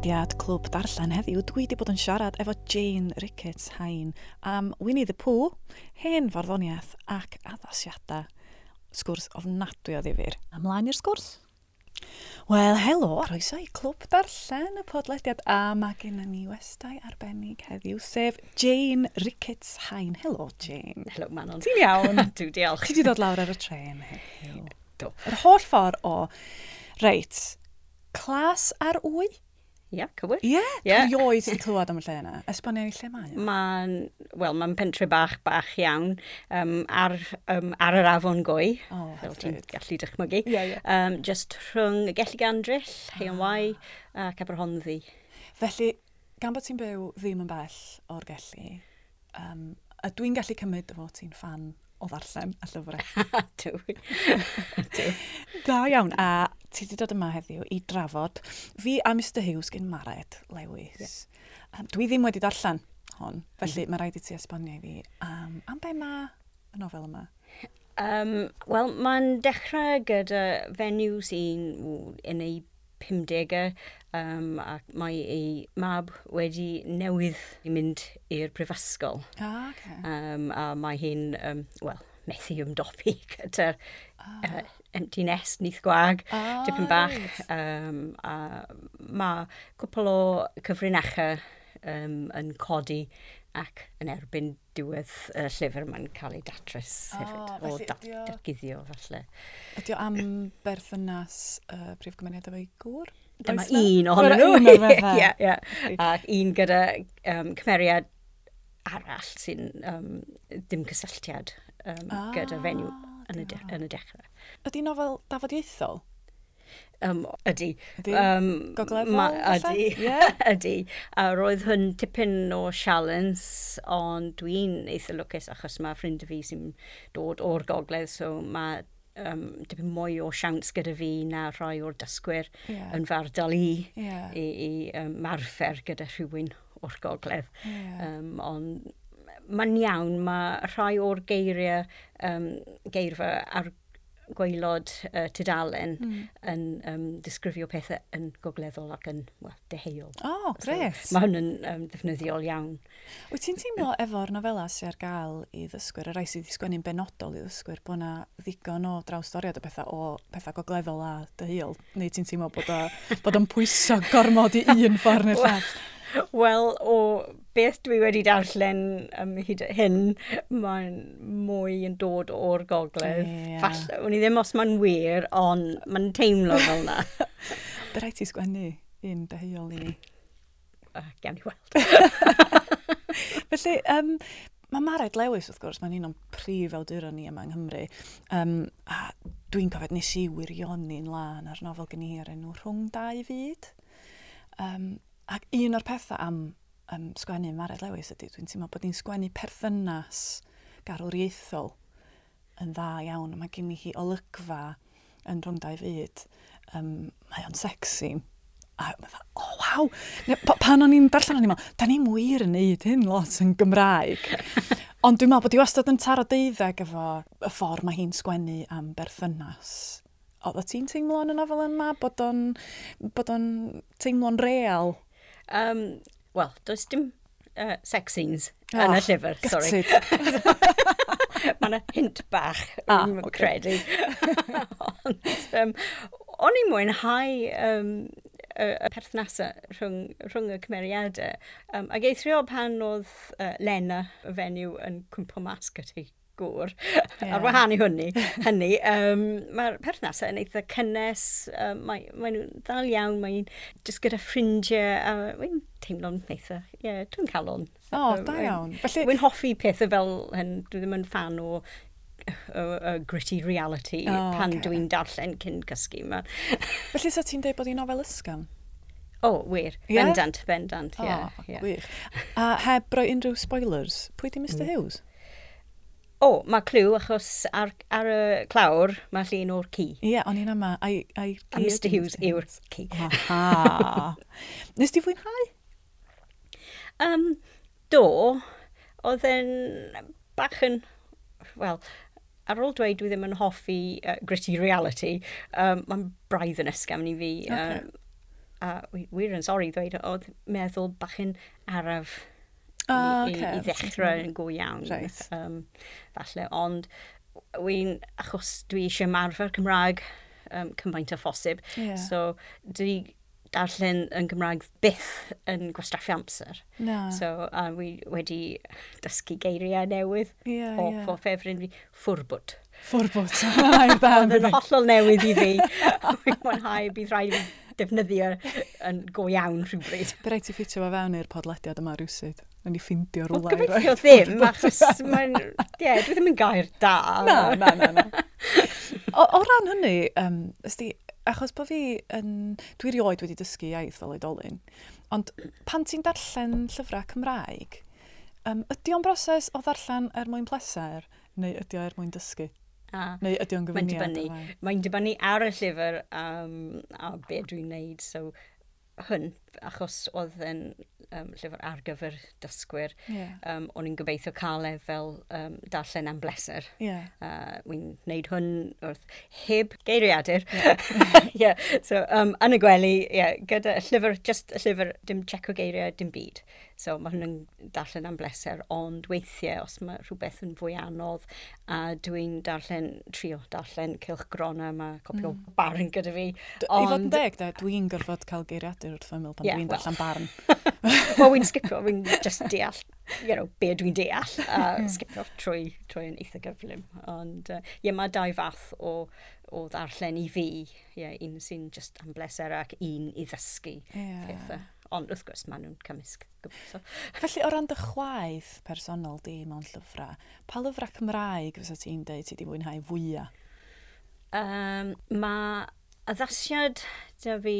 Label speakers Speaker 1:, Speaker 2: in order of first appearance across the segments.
Speaker 1: podlediad Clwb Darllen heddiw, dwi wedi bod yn siarad efo Jane Ricketts Hain am Winnie the Pooh, hen farddoniaeth ac addasiadau. Sgwrs ofnadwy o ddifur. Amlaen i'r sgwrs. Wel, helo, roeso i Clwb Darllen y podlediad a mae gen ni westau arbennig heddiw, sef Jane Ricketts Hain. Helo, Jane.
Speaker 2: Helo, Manon.
Speaker 1: Ti'n iawn?
Speaker 2: Dwi diolch.
Speaker 1: Ti wedi dod lawr ar y tren heddiw.
Speaker 2: Do.
Speaker 1: Yr holl ffordd o, reit, clas ar wy?
Speaker 2: Ia, cywir.
Speaker 1: Ie, yeah, yeah. dwi oed yn clywed am y lle yna. Esbonio ni lle mae o?
Speaker 2: Mae'n well, ma pentre bach, bach iawn um, ar, um, ar yr afon gwy.
Speaker 1: oh,
Speaker 2: fel ti'n gallu dychmygu.
Speaker 1: Yeah, yeah.
Speaker 2: Um, just rhwng y gellu gandryll, Heian ah. Wai ac Aberhonddi.
Speaker 1: Felly, gan bod ti'n byw ddim yn bell o'r gellu, um, a dwi'n gallu cymryd dy fod ti'n fan o ddarllen y llyfrau.
Speaker 2: Dwi.
Speaker 1: da iawn. A ti wedi dod yma heddiw i drafod fi a Mr Hughes gyn Mared Lewis. Yeah. Um, dwi ddim wedi darllen hon, felly mm. mae rhaid i ti esbonio i fi. Um, am be mae y nofel yma?
Speaker 2: Um, Wel, mae'n dechrau gyda fenyw sy'n yn ei 50au Um, ac mae ei mab wedi newydd i mynd i'r prifysgol.
Speaker 1: Ah, okay.
Speaker 2: um, a mae hi'n, um, wel, methu ymdopi gyda'r ah. uh, empty nest nith gwag,
Speaker 1: ah,
Speaker 2: dipyn bach.
Speaker 1: Right.
Speaker 2: Um, a mae cwpl o cyfrinachau um, yn codi ac yn erbyn diwedd y llyfr mae'n cael ei datrys hefyd, oh,
Speaker 1: o
Speaker 2: dat, datgyddio falle.
Speaker 1: Ydy o am berthynas uh, prif gymeriad efo'i gŵr?
Speaker 2: dyma un ohonyn nhw. Ie, ie. Ac un gyda um, cymeriad arall sy'n um, dim cysylltiad um,
Speaker 1: ah,
Speaker 2: gyda fenyw yn y, de yn y dechrau.
Speaker 1: Ydy nofel dafodieithol?
Speaker 2: Um, ydy.
Speaker 1: Ydy.
Speaker 2: Um,
Speaker 1: Gogleddol?
Speaker 2: Ma, ydy.
Speaker 1: Yeah.
Speaker 2: ydy. A roedd hwn tipyn o sialens, ond dwi'n eitha lwcus achos mae ffrind fi sy'n dod o'r gogledd, so mae um, dipyn mwy o siawns gyda fi na rhai o'r dysgwyr
Speaker 1: yeah.
Speaker 2: yn fardal i,
Speaker 1: yeah.
Speaker 2: i, i um, marfer gyda rhywun o'r gogledd.
Speaker 1: Yeah.
Speaker 2: Um, ond mae'n iawn, mae rhai o'r geiriau, um, geirfa ar gwaelod uh, tudalen
Speaker 1: mm.
Speaker 2: yn um, disgrifio pethau yn gogleddol ac yn well, deheuol.
Speaker 1: O, oh, gret.
Speaker 2: So, mae hwn yn um, ddefnyddiol iawn.
Speaker 1: Wyt ti'n teimlo efo'r nofela sy'n ar gael i ddysgwyr, y rai sydd wedi sgwennu'n benodol i ddysgwyr, bod yna ddigon o drawstoriad o bethau, o pethau gogleddol a deheuol? Neu ti'n teimlo bod o'n pwyso gormod i un ffordd neu'r llall?
Speaker 2: Wel, o beth dwi wedi darllen um, hyd hyn, mae'n mwy yn dod o'r gogledd.
Speaker 1: Yeah.
Speaker 2: Falle, o'n i ddim os mae'n wir, ond mae'n teimlo fel yna.
Speaker 1: Bydd rhaid ti sgwennu un dyheol i ni.
Speaker 2: Uh, gawn ni weld.
Speaker 1: Felly, um, mae Mared Lewis, wrth gwrs, mae'n un o'n prif awduron ni yma yng Nghymru. Um, a dwi'n cofio nes i wirionnu'n lan ar nofel gen i ar enw Rhwng Dau Fyd. Um, Ac un o'r pethau am um, sgwennu Mared Lewis ydy, dwi'n teimlo bod ni'n sgwennu perthynas garwriaethol yn dda iawn. Mae gen i hi olygfa yn rhwng dau fyd. Um, mae o'n sexy. A mae dda, o oh, waw! Ne, pan o'n i'n darllen o'n i'n meddwl, da ni'n wir yn neud hyn lot yn Gymraeg. Ond dwi'n meddwl bod i wastad yn taro deuddeg efo y ffordd mae hi'n sgwennu am berthynas. Oedd ti'n teimlo yn y nofel yma bod o'n, bod o'n teimlo'n real?
Speaker 2: um, wel, does dim uh, sex scenes
Speaker 1: oh,
Speaker 2: yn y llyfr,
Speaker 1: sori.
Speaker 2: Mae yna hint bach,
Speaker 1: ah, okay.
Speaker 2: credu. Ond, um, o'n i'n mwynhau um, y perthnasau rhwng, rhwng y cymeriadau. Um, ac eithrio pan oedd uh, Lena, y fenyw, yn cwmpo mas gyda gŵr.
Speaker 1: Yeah.
Speaker 2: Ar wahân i hynny, hynny um, mae'r perthnasau yn eitha cynnes, um, mae, mae nhw'n ddal iawn, mae'n jyst gyda ffrindiau, a mae'n teimlo'n eitha, ie, yeah, dwi'n cael o'n.
Speaker 1: O, oh, da iawn. Felly...
Speaker 2: Wy'n hoffi pethau fel hyn, dwi ddim yn fan o o, o gritty reality oh, pan
Speaker 1: okay.
Speaker 2: dwi'n darllen cyn cysgu. Ma.
Speaker 1: Felly, sa ti'n dweud bod hi'n nofel ysgam?
Speaker 2: O, oh, wir.
Speaker 1: Yeah?
Speaker 2: Bendant, bendant, ie. Yeah, oh, yeah.
Speaker 1: Gwych. A heb roi unrhyw spoilers, pwy di Mr mm. Hughes?
Speaker 2: O, oh, mae clw achos ar, ar y clawr mae llun o'r ci.
Speaker 1: Ie, yeah, o'n i'n yma. I, I,
Speaker 2: a Mr Hughes yw'r ci.
Speaker 1: Aha. Nes ti fwynhau?
Speaker 2: Um, do, oedd e'n bach yn, wel, ar ôl dweud dwi ddim yn hoffi uh, gritty reality, um, mae'n braidd yn ysgafn i fi.
Speaker 1: Okay.
Speaker 2: Um, a wir yn sori ddweud, oedd meddwl bach yn araf
Speaker 1: oh,
Speaker 2: i,
Speaker 1: okay,
Speaker 2: i, i ddechrau yn go iawn.
Speaker 1: Right.
Speaker 2: Um, falle, ond wy'n, achos dwi eisiau marfer Cymraeg um, cymaint o phosib,
Speaker 1: yeah.
Speaker 2: so dwi darllen yn Gymraeg byth yn gwastraffu amser.
Speaker 1: Na.
Speaker 2: So, a um, wi wedi dysgu geiriau newydd
Speaker 1: yeah,
Speaker 2: o,
Speaker 1: yeah.
Speaker 2: o ffefryn fi, ffwrbwt.
Speaker 1: Ffwrbwt, ai'n bam.
Speaker 2: Oedd yn hollol newydd i fi. Wy'n mwynhau, bydd rhaid i fi defnyddio yn go iawn rhywbryd.
Speaker 1: Bydd rhaid ti ffitio fo fewn i'r podlediad yma rhywsyd. Yn i
Speaker 2: ffeindio
Speaker 1: rwla i roi.
Speaker 2: Gobeithio
Speaker 1: ddim,
Speaker 2: achos mae'n... Ie, dwi ddim yn gair da.
Speaker 1: Na, na, na. na. o, o ran hynny, um, ysdi, achos bod fi yn... Dwi rioed wedi dysgu iaith fel oedolyn, ond pan ti'n darllen llyfrau Cymraeg, um, ydy o'n broses o ddarllen er mwyn pleser, neu ydy o er mwyn dysgu?
Speaker 2: A
Speaker 1: neu ydy o'n gyfyniad? Mae'n dibynnu.
Speaker 2: Mae'n dibynnu ar y llyfr um, a be dwi'n neud. So, hwn, achos oedd yn um, llyfr ar gyfer dysgwyr,
Speaker 1: yeah.
Speaker 2: um, o'n i'n gobeithio cael e fel um, darllen am bleser.
Speaker 1: Yeah.
Speaker 2: Uh, Wy'n wneud hwn wrth heb geiriadur. Yeah. yeah. So, um, yn y gwely, yeah, gyda y llyfr, just y llyfr, dim checo geiriau, dim byd. So mae hwn yn darllen am bleser, ond weithiau os mae rhywbeth yn fwy anodd a dwi'n darllen, trio darllen Cilch Grona, mae copio mm. barn gyda fi.
Speaker 1: Ond... I fod yn deg, dwi'n gorfod cael geiriadur wrth ymwyl pan
Speaker 2: yeah,
Speaker 1: dwi'n
Speaker 2: well.
Speaker 1: darllen barn.
Speaker 2: Wel, wy'n sgipio, wy'n just deall, you know, be dwi'n deall, a uh, sgipio trwy, trwy yn eitha gyflym. Ond, uh, ie, yeah, mae dau fath o, o ddarllen i fi, yeah, un sy'n just am bleser ac un i ddysgu
Speaker 1: yeah.
Speaker 2: pethau. Ond wrth gwrs, maen nhw'n cymysg gobeithio.
Speaker 1: Felly, o ran dy chwaith personol di mewn llyfrau, pa lyfrau Cymraeg fysa ti'n dweud ti wedi mwynhau fwyaf?
Speaker 2: Um, mae addasiad da fi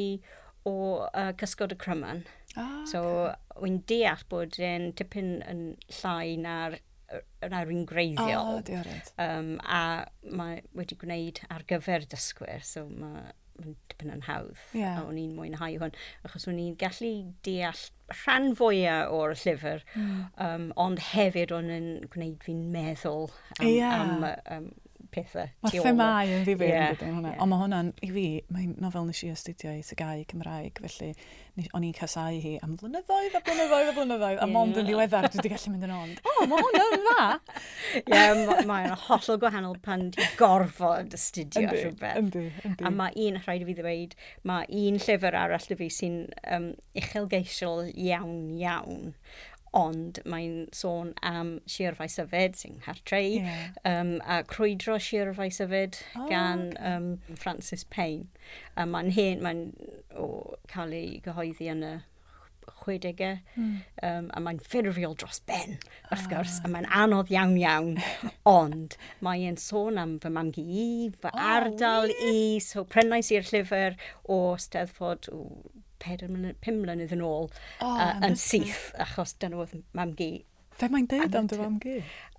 Speaker 2: o uh, cysgod y cryman.
Speaker 1: Ah,
Speaker 2: so, okay. wy'n deall bod e'n tipyn yn llai na'r na'r un greiddiol.
Speaker 1: Ah,
Speaker 2: um, a mae wedi gwneud ar gyfer dysgwyr, so mae mae'n dipyn yn hawdd.
Speaker 1: Yeah.
Speaker 2: A o'n i'n mwynhau hwn, achos o'n i'n gallu deall rhan fwyaf o'r llyfr,
Speaker 1: mm.
Speaker 2: um, ond hefyd o'n i'n gwneud fi'n meddwl am,
Speaker 1: yeah.
Speaker 2: am, um, pethau.
Speaker 1: Mae themau yn ddifur
Speaker 2: yeah,
Speaker 1: yn dydyn hwnna.
Speaker 2: Yeah.
Speaker 1: Ond mae hwnna'n, i fi, mae'n nofel nes i astudio i Tygau Cymraeg, felly o'n i'n casau hi am flynyddoedd a blynyddoedd a blynyddoedd, a
Speaker 2: yeah.
Speaker 1: mond yn ddiweddar, dwi wedi gallu mynd yn ond. O, mae hwnna'n dda!
Speaker 2: Ie, yeah, mae'n hollol gwahanol pan di gorfod astudio
Speaker 1: yndi,
Speaker 2: rhywbeth.
Speaker 1: Yndi, yndi.
Speaker 2: A mae un, rhaid i fi ddweud, mae un llyfr arall dy fi sy'n um, uchelgeisiol iawn, iawn ond mae'n sôn am sirfais yfed sy'n hartreu
Speaker 1: yeah.
Speaker 2: um, a crwydro sirfais yfed
Speaker 1: oh,
Speaker 2: gan okay. um, Francis Payne. A mae'n hen, mae'n oh, cael ei gyhoeddi yn y 60au,
Speaker 1: mm.
Speaker 2: um, a mae'n ffurfiol dros ben, wrth ah. gwrs, a mae'n anodd iawn iawn, ond mae'n sôn am fy mamgu i, fy
Speaker 1: oh,
Speaker 2: ardal i, so prynais i'r llyfr o Steddfod, pum mlynedd yn ôl
Speaker 1: oh,
Speaker 2: uh, yn syth, achos dyna oedd mam gi.
Speaker 1: Fe mae'n deud am dy mam gi?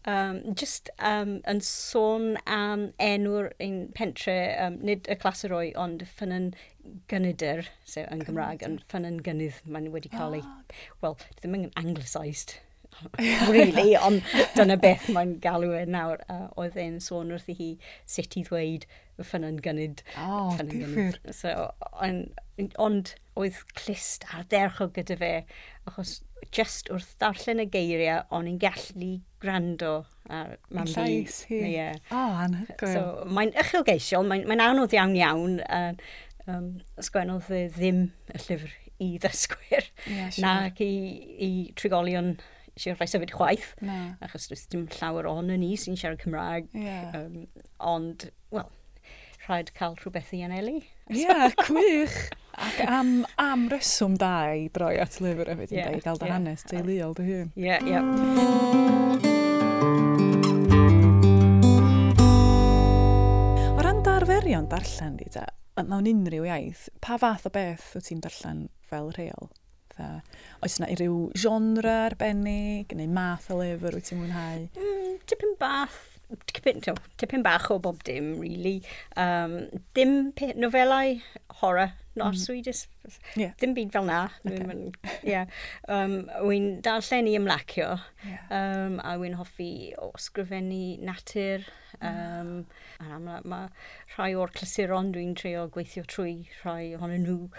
Speaker 2: Um, just um, yn sôn am enw'r ein pentre, um, nid y clasuroi, ond ffyn yn gynydyr, so yn Gymraeg, yn ffyn yn gynydd, mae'n wedi cael ei,
Speaker 1: ah.
Speaker 2: wel, ddim yn anglicised. really, ond dyna beth mae'n galw e nawr. Uh, oedd e'n sôn wrth i hi sut i ddweud y ffyn
Speaker 1: ffynna'n
Speaker 2: gynnyd. Oh,
Speaker 1: difyr.
Speaker 2: So, ond on, on, oedd clist ar dderchog gyda fe, achos just wrth darllen y geiriau, o'n i'n gallu gwrando ar mam fi.
Speaker 1: Llais hi.
Speaker 2: Yeah.
Speaker 1: O, oh, anhygoel.
Speaker 2: So, mae'n uchelgeisiol, mae'n mae anodd iawn iawn. Uh, um, sgwennodd e ddim y llyfr i ddysgwyr
Speaker 1: yeah, sure.
Speaker 2: nac i, i trigolion eisiau rhai sefyd chwaith,
Speaker 1: Na.
Speaker 2: achos does dim llawer on ni sy'n siarad Cymraeg.
Speaker 1: Yeah.
Speaker 2: Um, ond, wel, rhaid cael rhywbeth i anelu.
Speaker 1: Ie, yeah, gwych! Ac am, am reswm da i droi at lyfr hefyd yeah,
Speaker 2: yn
Speaker 1: dweud, gael dy
Speaker 2: yeah.
Speaker 1: hanes teuluol dy hun.
Speaker 2: Ie, yeah, ie. Yeah.
Speaker 1: O ran darferion darllen di ta, nawn unrhyw iaith, pa fath o beth wyt ti'n darllen fel rheol? fatha, oes yna i ryw genre arbennig, neu math o lyfr wyt ti'n mwynhau?
Speaker 2: Mm, tipyn bath, tipyn, tipyn bach o bob dim, really. Um, dim nofelau horror not mm. Swedish.
Speaker 1: Yeah.
Speaker 2: Dim byd fel na.
Speaker 1: Okay.
Speaker 2: Yeah. Um, wy'n darllen i ymlacio,
Speaker 1: yeah.
Speaker 2: um, a wy'n hoffi o sgrifennu natur. Ah. Um, yeah. A mae ma rhai o'r clasuron dwi'n trio gweithio trwy rhai ohonyn nhw.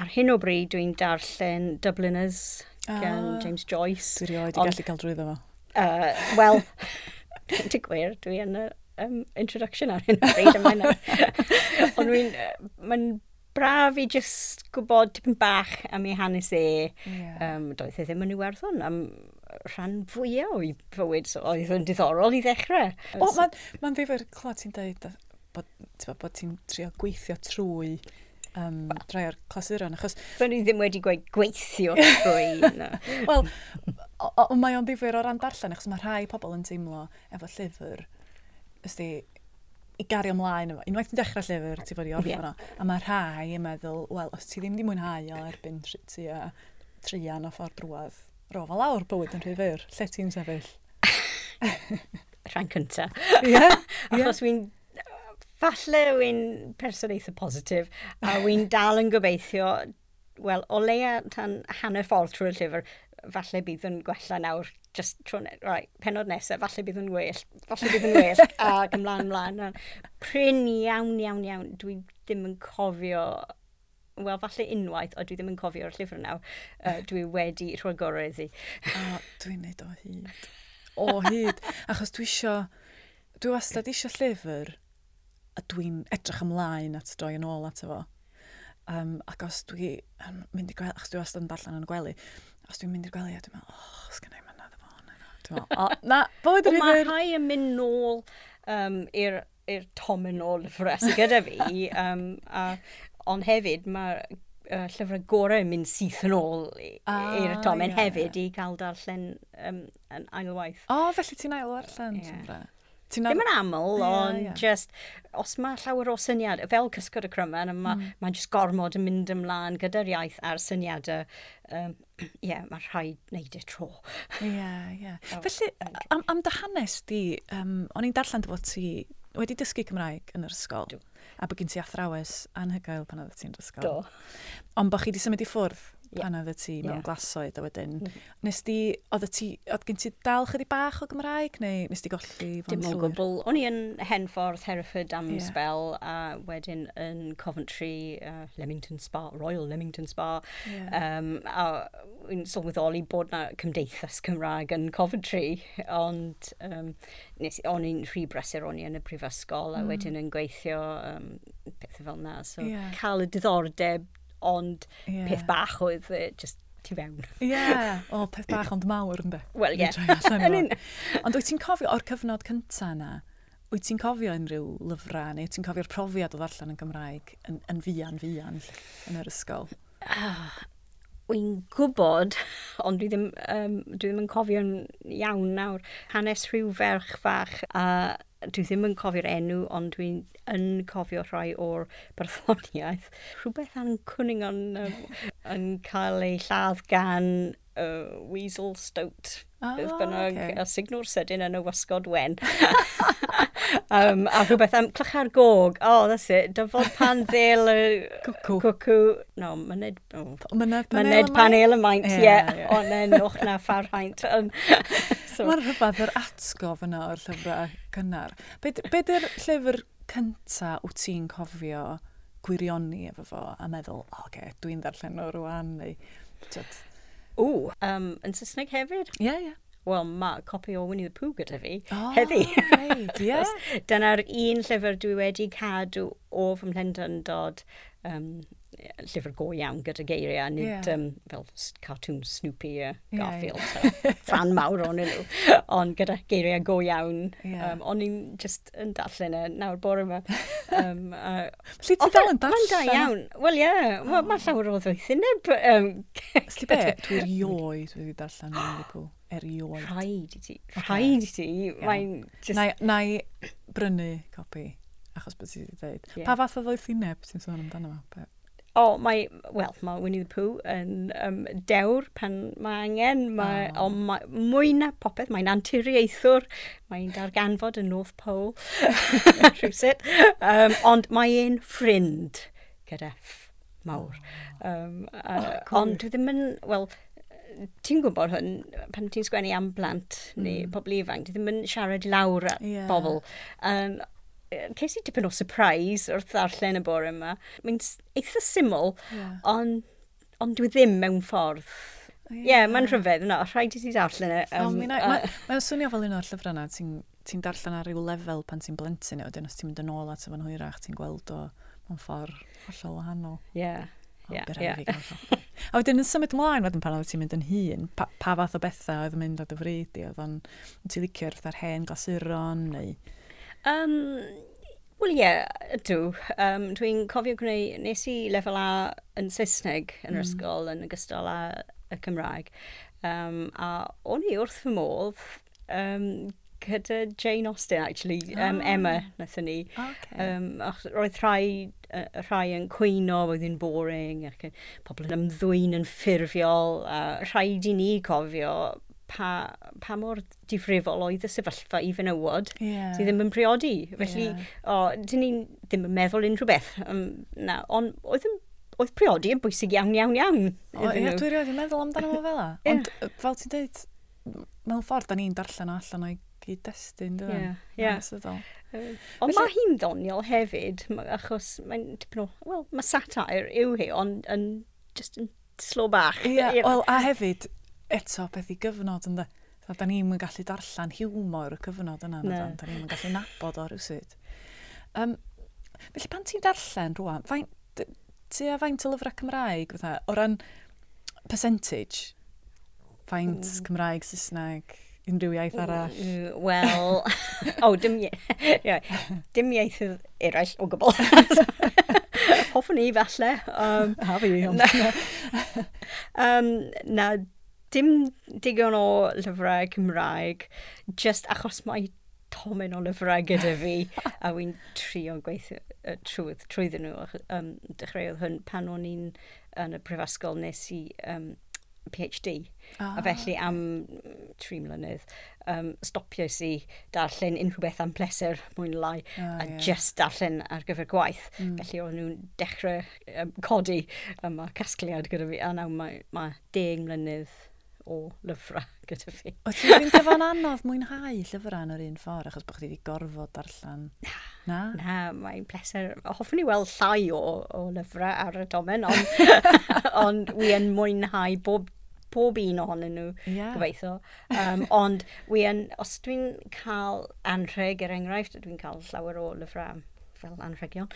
Speaker 2: Ar hyn o bryd dwi'n darllen Dubliners
Speaker 1: ah, gan
Speaker 2: James Joyce.
Speaker 1: Dwi'n rioed i gallu cael drwyddo fo.
Speaker 2: Uh, Wel, ti'n gwir, dwi yn y um, introduction ar hyn o bryd yma. Ond dwi'n... mae'n braf i just gwybod tipyn bach am ei hanes e.
Speaker 1: Yeah.
Speaker 2: Um, doedd e ddim yn Iwerddon am rhan fwyaf o'i fywyd, so oedd yn diddorol i ddechrau.
Speaker 1: O, oh, mae'n ma ddifur clod ti'n dweud bod, bod ti'n trio gweithio trwy um, drai o'r clasuron, achos...
Speaker 2: Fe ni ddim wedi gweud gweithio trwy. no.
Speaker 1: Wel, mae o'n ddifur o ran darllen, achos mae rhai pobl yn teimlo efo llyfr, ysdi, i gario ymlaen efo. Unwaith ti'n dechrau llyfr, ti fod i orffen yeah. A mae rhai yn meddwl, wel, os ti ddim di mwynhau o erbyn tri, ti a trian o ffordd drwodd, rofa lawr bywyd yn rhyfyr, lle ti'n sefyll?
Speaker 2: Rhan cynta.
Speaker 1: Ie. Yeah,
Speaker 2: Achos wy'n, falle wy'n person eitha positif, a wy'n dal yn gobeithio, wel, o leia tan hanner ffordd trwy'r llyfr, falle bydd yn gwella nawr, just tro ne, right, penod nesaf, falle bydd yn well, falle bydd yn well, ac ymlaen, ymlaen. Pryn iawn, iawn, iawn, dwi ddim yn cofio, wel, falle unwaith, o dwi ddim yn cofio'r llyfr nawr, uh, dwi wedi rhoi gorau iddi.
Speaker 1: A dwi'n neud o hyd. O hyd, achos dwi isio, dwi wastad isio llyfr, a dwi'n edrych ymlaen at droi yn ôl at efo. Um, ac os dwi um, mynd i gweld, achos dwi wastad yn darllen yn y gwely, os dwi'n mynd i'r gwely, a dwi'n meddwl, oh, os gynnau mynd na ddefon yna. Dwi'n meddwl, oh, na, bywyd yr
Speaker 2: ifer.
Speaker 1: Mae
Speaker 2: rhai yn mynd nôl um, i'r i'r tomen o lyfrau sydd gyda fi. Um, a, ond hefyd, mae uh, llyfrau gorau yn mynd syth yn ôl
Speaker 1: ah,
Speaker 2: i'r ah, tomen
Speaker 1: yeah,
Speaker 2: hefyd yeah. i gael darllen um, yn ailwaith.
Speaker 1: O, oh, felly ti'n
Speaker 2: ailwarllen?
Speaker 1: Yeah. Syndra.
Speaker 2: Ddim yn aml,
Speaker 1: yeah,
Speaker 2: ond
Speaker 1: yeah.
Speaker 2: just, os mae llawer o syniad, fel cysgod y crymen, mae'n
Speaker 1: mm.
Speaker 2: ma just gormod yn mynd ymlaen gyda'r iaith a'r syniadau. Um, ie, yeah, mae rhaid wneud y tro.
Speaker 1: Ie, yeah, ie.
Speaker 2: Yeah.
Speaker 1: Oh, Felly, am, am dy hanes di, um, o'n i'n darllen dy fod ti wedi dysgu Cymraeg yn yr ysgol.
Speaker 2: Do.
Speaker 1: A bod gen ti athrawes anhygoel pan oedd ti'n yr ysgol.
Speaker 2: Do.
Speaker 1: Ond bod chi wedi symud i ffwrdd pan oedd ti mewn
Speaker 2: yeah.
Speaker 1: glasoed a wedyn.
Speaker 2: Mm.
Speaker 1: Nes di, oedd ti, oedd gen ti dal chydi bach o Gymraeg neu nes di golli fo'n?
Speaker 2: Dim o gwbl. O'n i yn Henforth, Hereford am yeah. spel a wedyn yn Coventry, uh, Leamington Spa, Royal Leamington Spa.
Speaker 1: Yeah.
Speaker 2: Um, a yn sylweddoli bod na cymdeithas Cymraeg yn Coventry, ond um, nes, o'n i'n rhy brysur o'n i yn y prifysgol a mm. wedyn yn gweithio um, pethau fel na. So
Speaker 1: yeah.
Speaker 2: cael y diddordeb ond
Speaker 1: yeah.
Speaker 2: peth bach oedd uh, just tu fewn.
Speaker 1: Ie, yeah. o, peth bach ond mawr ynddo.
Speaker 2: Wel, ie. Yeah. ond
Speaker 1: wyt ti'n cofio o'r cyfnod cyntaf yna, wyt ti'n cofio unrhyw lyfrau neu wyt ti'n cofio'r profiad o ddarllen yn Gymraeg yn, yn fian, fian yn yr ysgol?
Speaker 2: Ah, wy'n gwybod, ond dwi ddim, um, dwi ddim yn cofio'n iawn nawr, hanes rhyw ferch fach a dwi ddim yn cofio'r enw, ond dwi'n yn cofio rhai o'r barthoniaeth. Rhywbeth ancwning yn, um, yn cael ei lladd gan uh, Weasel Stout
Speaker 1: Oh,
Speaker 2: Beth ah, bynnag,
Speaker 1: okay.
Speaker 2: a signwr sydyn yn y wasgod wen. um, a rhywbeth am clycha'r gog. Oh, that's it. Dyfod pan ddel y...
Speaker 1: Cwcw.
Speaker 2: Cwcw. No, myned... Oh.
Speaker 1: Myned panel
Speaker 2: myned panel y maint,
Speaker 1: ie.
Speaker 2: Yeah,
Speaker 1: yeah.
Speaker 2: Ond yn och na ffarhaint. so.
Speaker 1: Mae'r rhywbeth yr atgof yna o'r llyfrau cynnar. Be, be dy'r llyfr cynta wyt ti'n cofio gwirioni efo fo a meddwl, o, oh, okay, dwi'n ddarllen o rwan, neu... Tyd,
Speaker 2: O. Um, yn Saesneg hefyd?
Speaker 1: Ie, yeah, ie. Yeah.
Speaker 2: Wel, mae copi o Winnie the Pooh gyda fi
Speaker 1: oh,
Speaker 2: heddi.
Speaker 1: Right, yeah.
Speaker 2: Dyna'r un llyfr dwi wedi cadw o fy mhlendyn dod um, llyfr go iawn gyda geiriau, nid
Speaker 1: yeah.
Speaker 2: um, fel cartoon Snoopy a Garfield, yeah, yeah. fan mawr o'n nhw, ond gyda geiriau go iawn.
Speaker 1: Yeah.
Speaker 2: Um, o'n i'n just yn darllen e nawr bore yma. Um, uh,
Speaker 1: Lly ti
Speaker 2: fel
Speaker 1: yn darllen?
Speaker 2: Mae'n da iawn. Wel ie, yeah, oh. mae ma llawer o ddwythyneb. Um,
Speaker 1: Sli be, dwi erioed wedi darllen yn Liverpool. Erioed.
Speaker 2: Rhaid i ti. Rhaid i ti. Mae'n just...
Speaker 1: Nai, nai brynu copi achos beth ti wedi dweud.
Speaker 2: Yeah.
Speaker 1: Pa fath o ddoethineb ti'n sôn amdano fo?
Speaker 2: o, mae, wel, mae Winnie the Pooh yn um, dewr pan mae angen, mae, oh. ond mae, mwy na popeth, mae'n anturiaethwr, mae'n darganfod yn North Pole, rhywsit, um, ond mae un ffrind gyda ff mawr. Um, uh, oh, ond dwi ddim yn, wel, ti'n gwybod hwn, pan ti'n sgwennu am blant neu mm. pobl ifanc, ti ddim yn siarad lawr at yeah. bobl. Um, Ces i tipyn o surprise wrth ddarllen y bore yma. Mae'n eitha syml, yeah. ond on dwi e ddim mewn ffordd. Ie, yeah, yeah. mae'n rhyfedd yna. Rhaid i ti darllen e. Um,
Speaker 1: no, mae'n ma, swnio fel un o'r llyfrau yna, ti'n ti darllen ar ryw lefel pan ti'n blentyn e, o, dyn os ti'n mynd yn ôl at efo'n hwyrach, ti'n gweld o mewn ffordd hollol wahanol.
Speaker 2: Ie. Yeah.
Speaker 1: Yeah, yeah. a wedyn yn symud ymlaen wedyn pan oedd ti'n mynd yn hun, pa, pa fath o bethau oedd yn mynd ar dy fryd i, oedd o'n ti'n licio'r fatha'r hen glasuron neu
Speaker 2: Um, Wel ie, yeah, ydw. Um, Dwi'n cofio gwneud, nes i lefel A yn Saesneg yn yr mm. ysgol yn ogystal â y Cymraeg. Um, a o'n i wrth fy modd um, gyda Jane Austen, actually, um, oh. Emma, nethon ni. Okay. Um, roedd rhai, uh, rhai yn cwyno, oedd yn boring, ac pobl yn ymddwyn yn ffurfiol. Uh, rhaid i ni cofio pa, pa mor difrifol oedd y sefyllfa i fenywod yeah. sydd ddim yn priodi. Felly, yeah. o, dyn ni ddim yn meddwl unrhyw beth. Um, na, ond oedd, oedd priodi yn bwysig iawn, iawn, iawn.
Speaker 1: O, ie, dwi rioed yn meddwl amdano fo fel yeah. Ond fel ti'n dweud, mewn ffordd, da ni'n darllen o allan o'i gyd-destun, dwi
Speaker 2: yeah, yeah. Uh, ond mae hi'n ddoniol hefyd, achos mae'n tipyn o, wel, mae satire yw hi, ond yn, just yn slo bach.
Speaker 1: Ie, yeah, well, a hefyd, eto beth i gyfnod ynddo. So, da ni'n mynd gallu darllen hiwmor y cyfnod yna, no. da, ni'n mynd gallu nabod o rhywsyd. Um, felly pan ti'n darllen rwan, faint, ti a faint o lyfrau Cymraeg, fatha, o ran percentage, faint mm. Cymraeg, Saesneg, unrhyw iaith arall?
Speaker 2: Wel, o, oh, dim, yeah, dim iaith eraill o gwbl. Hoffwn i falle. Um,
Speaker 1: ha fi, ond...
Speaker 2: um, na, dim digon o lyfrau Cymraeg, just achos mae tomen o lyfrau gyda fi, a wy'n trio gweithio uh, trwydd, trwyddyn nhw. Um, dechreuodd hwn pan o'n i'n yn y prifysgol nes i um, PhD. Ah. A felly am mm, tri mlynedd, um, stopio i darllen unrhyw beth am pleser mwyn lai, ah, a yeah. just darllen ar gyfer gwaith. Mm. Felly o'n nhw'n dechrau um, codi yma um, casgliad gyda fi, a nawr mae, mae deg mlynedd o lyfrau gyda fi.
Speaker 1: O ti'n fynd efo'n anodd mwynhau llyfrau yn yr un ffordd, achos bod chdi wedi gorfod darllen?
Speaker 2: Na. Na? Na, mae'n pleser. Hoffwn i weld llai o, o lyfrau ar y domen, ond on, wi yn mwynhau bob pob un ohonyn nhw, yeah. gobeithio. Um, ond, wi yn, os dwi'n cael anrheg er enghraifft, dwi'n cael llawer o lyfrau fel anrhegion,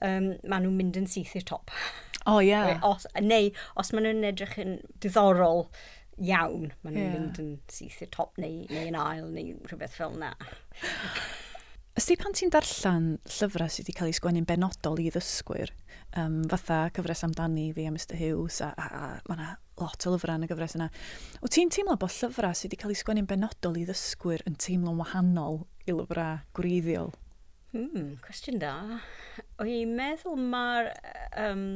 Speaker 2: um, maen nhw'n mynd yn syth i'r top.
Speaker 1: O, oh, ie. Yeah.
Speaker 2: Os, neu, os maen nhw'n edrych yn diddorol, iawn. Maen nhw'n yeah. mynd yn syth i'r top neu, neu yn ail neu rhywbeth fel na.
Speaker 1: Ysdi pan ti'n darllen llyfrau sydd wedi cael ei sgwennu'n benodol i ddysgwyr, um, fatha cyfres amdani fi a Mr Hughes, a, a, a mae yna lot o lyfrau yn y gyfres yna. Wyt ti'n teimlo bod llyfrau sydd wedi cael ei sgwennu'n benodol i ddysgwyr yn teimlo'n wahanol i lyfrau gwreiddiol?
Speaker 2: Hmm, cwestiwn da. O'n meddwl mae'r um,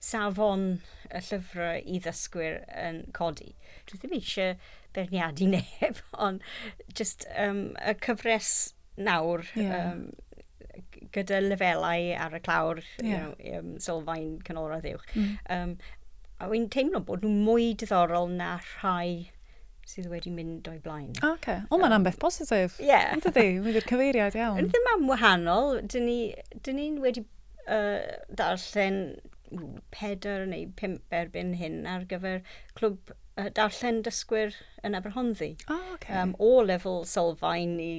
Speaker 2: safon y llyfrau i ddysgwyr yn codi. Dwi ddim eisiau berniadu neb, ond just um, y cyfres nawr yeah. um, gyda lefelau ar y clawr yeah. you know, um, sylfaen canolradd uwch. Mm. Um, a wy'n teimlo bod nhw'n mwy diddorol na rhai sydd wedi mynd o'i blaen.
Speaker 1: O, okay. o mae'n ambell positif.
Speaker 2: Ie. Yeah.
Speaker 1: Yn dydi, wedi'r cyfeiriad iawn.
Speaker 2: Yn ddim am wahanol, dyn ni'n ni wedi uh, darllen pedr neu pimp erbyn hyn ar gyfer clwb uh, darllen dysgwyr yn Aberhonddi.
Speaker 1: O, oh, okay.
Speaker 2: um, o lefel sylfaen i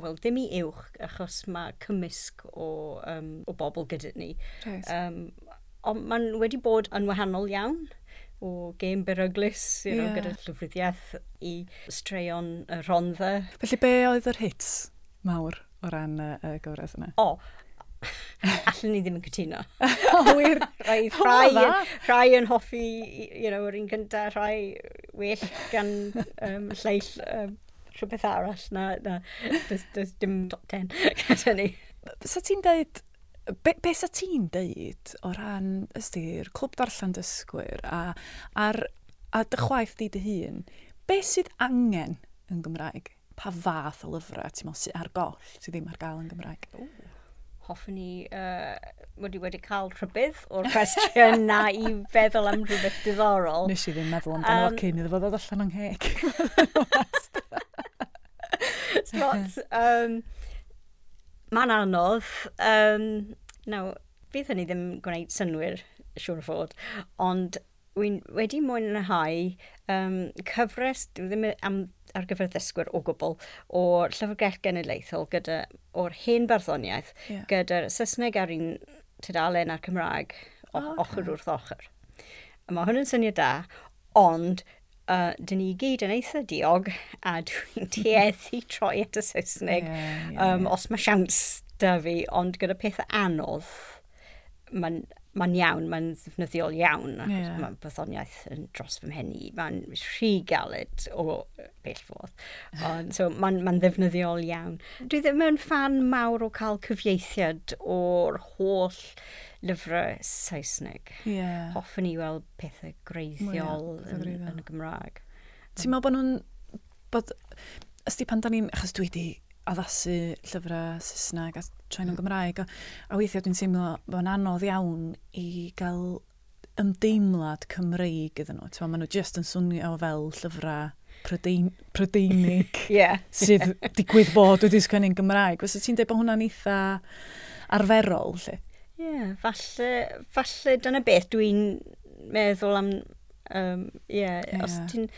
Speaker 2: wel, ddim i uwch, achos mae cymysg o, um, o bobl gyda ni. Right. Um, ond maen wedi bod yn wahanol iawn o gêm beryglis you know, yeah. gyda llyfryddiaeth i straeon y rhondda.
Speaker 1: Felly be oedd yr hits mawr o ran y, y gyfres yna?
Speaker 2: O, allan ni ddim yn cytuno. o, wir? Rhaid, rhai, rhai, yn hoffi, you know, yr un gyntaf, rhai well gan um, lleill um, rhywbeth arall na, na does, does dim top ten gyda ni.
Speaker 1: Sa ti'n dweud Be, be sa ti'n deud o ran ystyr clwb darllen dysgwyr a, ar, a dy chwaith di dy hun, be sydd angen yn Gymraeg? Pa fath o lyfrau ti'n meddwl sydd ar goll sydd ddim ar gael yn Gymraeg?
Speaker 2: Ooh hoffwn ni uh, wedi wedi cael rhybydd o'r cwestiwn na i feddwl am rhywbeth diddorol.
Speaker 1: Nes i ddim meddwl amdano um, cyn iddo fod allan o'n heg.
Speaker 2: Spot. Um, Mae'n anodd. Um, naw, bydd hynny ddim gwneud synwyr, siŵr o fod, ond wi'n wedi mwynhau um, cyfres, dwi ddim am, ar gyfer ddysgwyr o gwbl, o'r llyfrgell genedlaethol gyda, o'r hen barddoniaeth yeah. gyda'r Saesneg ar un tydalen a'r Cymraeg, o, oh, okay. ochr wrth ochr. Mae hwn yn syniad da, ond uh, dyn ni gyd yn eitha diog a dwi'n tueddu troi at y Saesneg yeah, yeah. um, os mae siawns da fi, ond gyda pethau anodd, mae'n mae'n iawn, mae'n ddefnyddiol iawn, yeah. mae bythoniaeth yn dros fy mhenni, mae'n rhy galed o bell fodd. so mae'n ma ddefnyddiol iawn. Dwi ddim yn fan mawr o cael cyfieithiad o'r holl lyfrau Saesneg. Yeah. Hoffwn i weld pethau greiddiol well, yn, yn, y Gymraeg.
Speaker 1: Ti'n meddwl bod nhw'n... Bod, ysdi pan da ni'n... Achos dwi wedi addasu llyfrau Saesneg a troi nhw'n hmm. Gymraeg. A, a weithiau dwi'n teimlo bod yn anodd iawn i gael ymdeimlad Cymreig iddyn nhw. Maen nhw jyst yn swnio fel llyfrau Prydein, Prydeinig
Speaker 2: yeah.
Speaker 1: sydd digwydd bod wedi sgwennu'n Gymraeg. Fysa ti'n dweud bod hwnna'n eitha arferol, lle?
Speaker 2: Ie, yeah, falle, falle dyna beth dwi'n meddwl am... Um, yeah, yeah. Os ti'n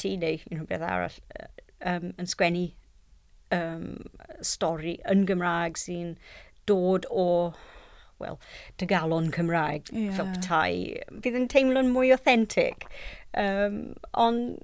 Speaker 2: ti neu unrhyw beth arall um, yn sgwennu um, stori yn Gymraeg sy'n dod o well, dygalon Cymraeg, yeah. ffilptau, fydd yn teimlo'n mwy authentic. Um, ond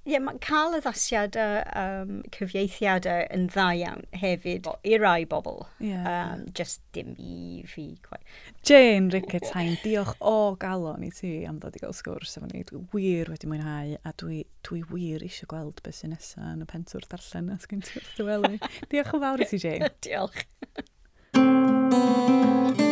Speaker 2: Ie, yeah, mae cael addasiad y um, cyfieithiadau yn dda iawn hefyd i rai bobl. Yeah. Um, just dim i fi. Quite.
Speaker 1: Jane Ricketine, diolch o galon i ti am ddod i gael sgwrs efo ni. Dwi wir wedi mwynhau a dwi, dwi wir eisiau gweld beth sy'n nesaf yn y pentwr darllen a sgyn ti'n diolch yn fawr i ti, Jane.
Speaker 2: diolch.